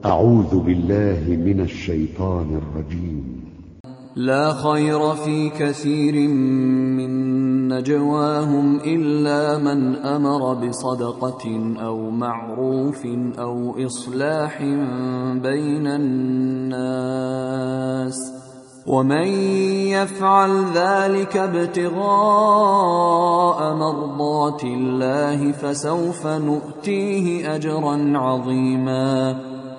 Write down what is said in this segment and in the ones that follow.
أعوذ بالله من الشيطان الرجيم. لا خير في كثير من نجواهم إلا من أمر بصدقة أو معروف أو إصلاح بين الناس. ومن يفعل ذلك ابتغاء مرضات الله فسوف نؤتيه أجرا عظيما.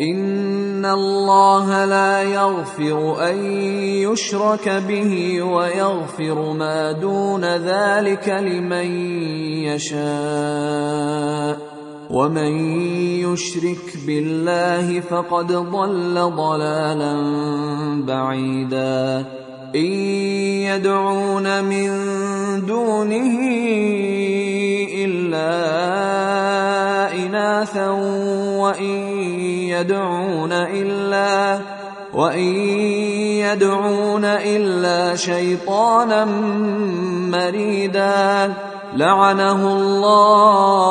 ان الله لا يغفر ان يشرك به ويغفر ما دون ذلك لمن يشاء ومن يشرك بالله فقد ضل ضلالا بعيدا ان يدعون من دونه اناثا وإن يدعون إلا وإن يدعون إلا شيطانا مريدا. لعنه الله.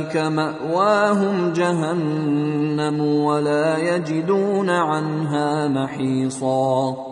أولئك مأواهم جهنم ولا يجدون عنها محيصا.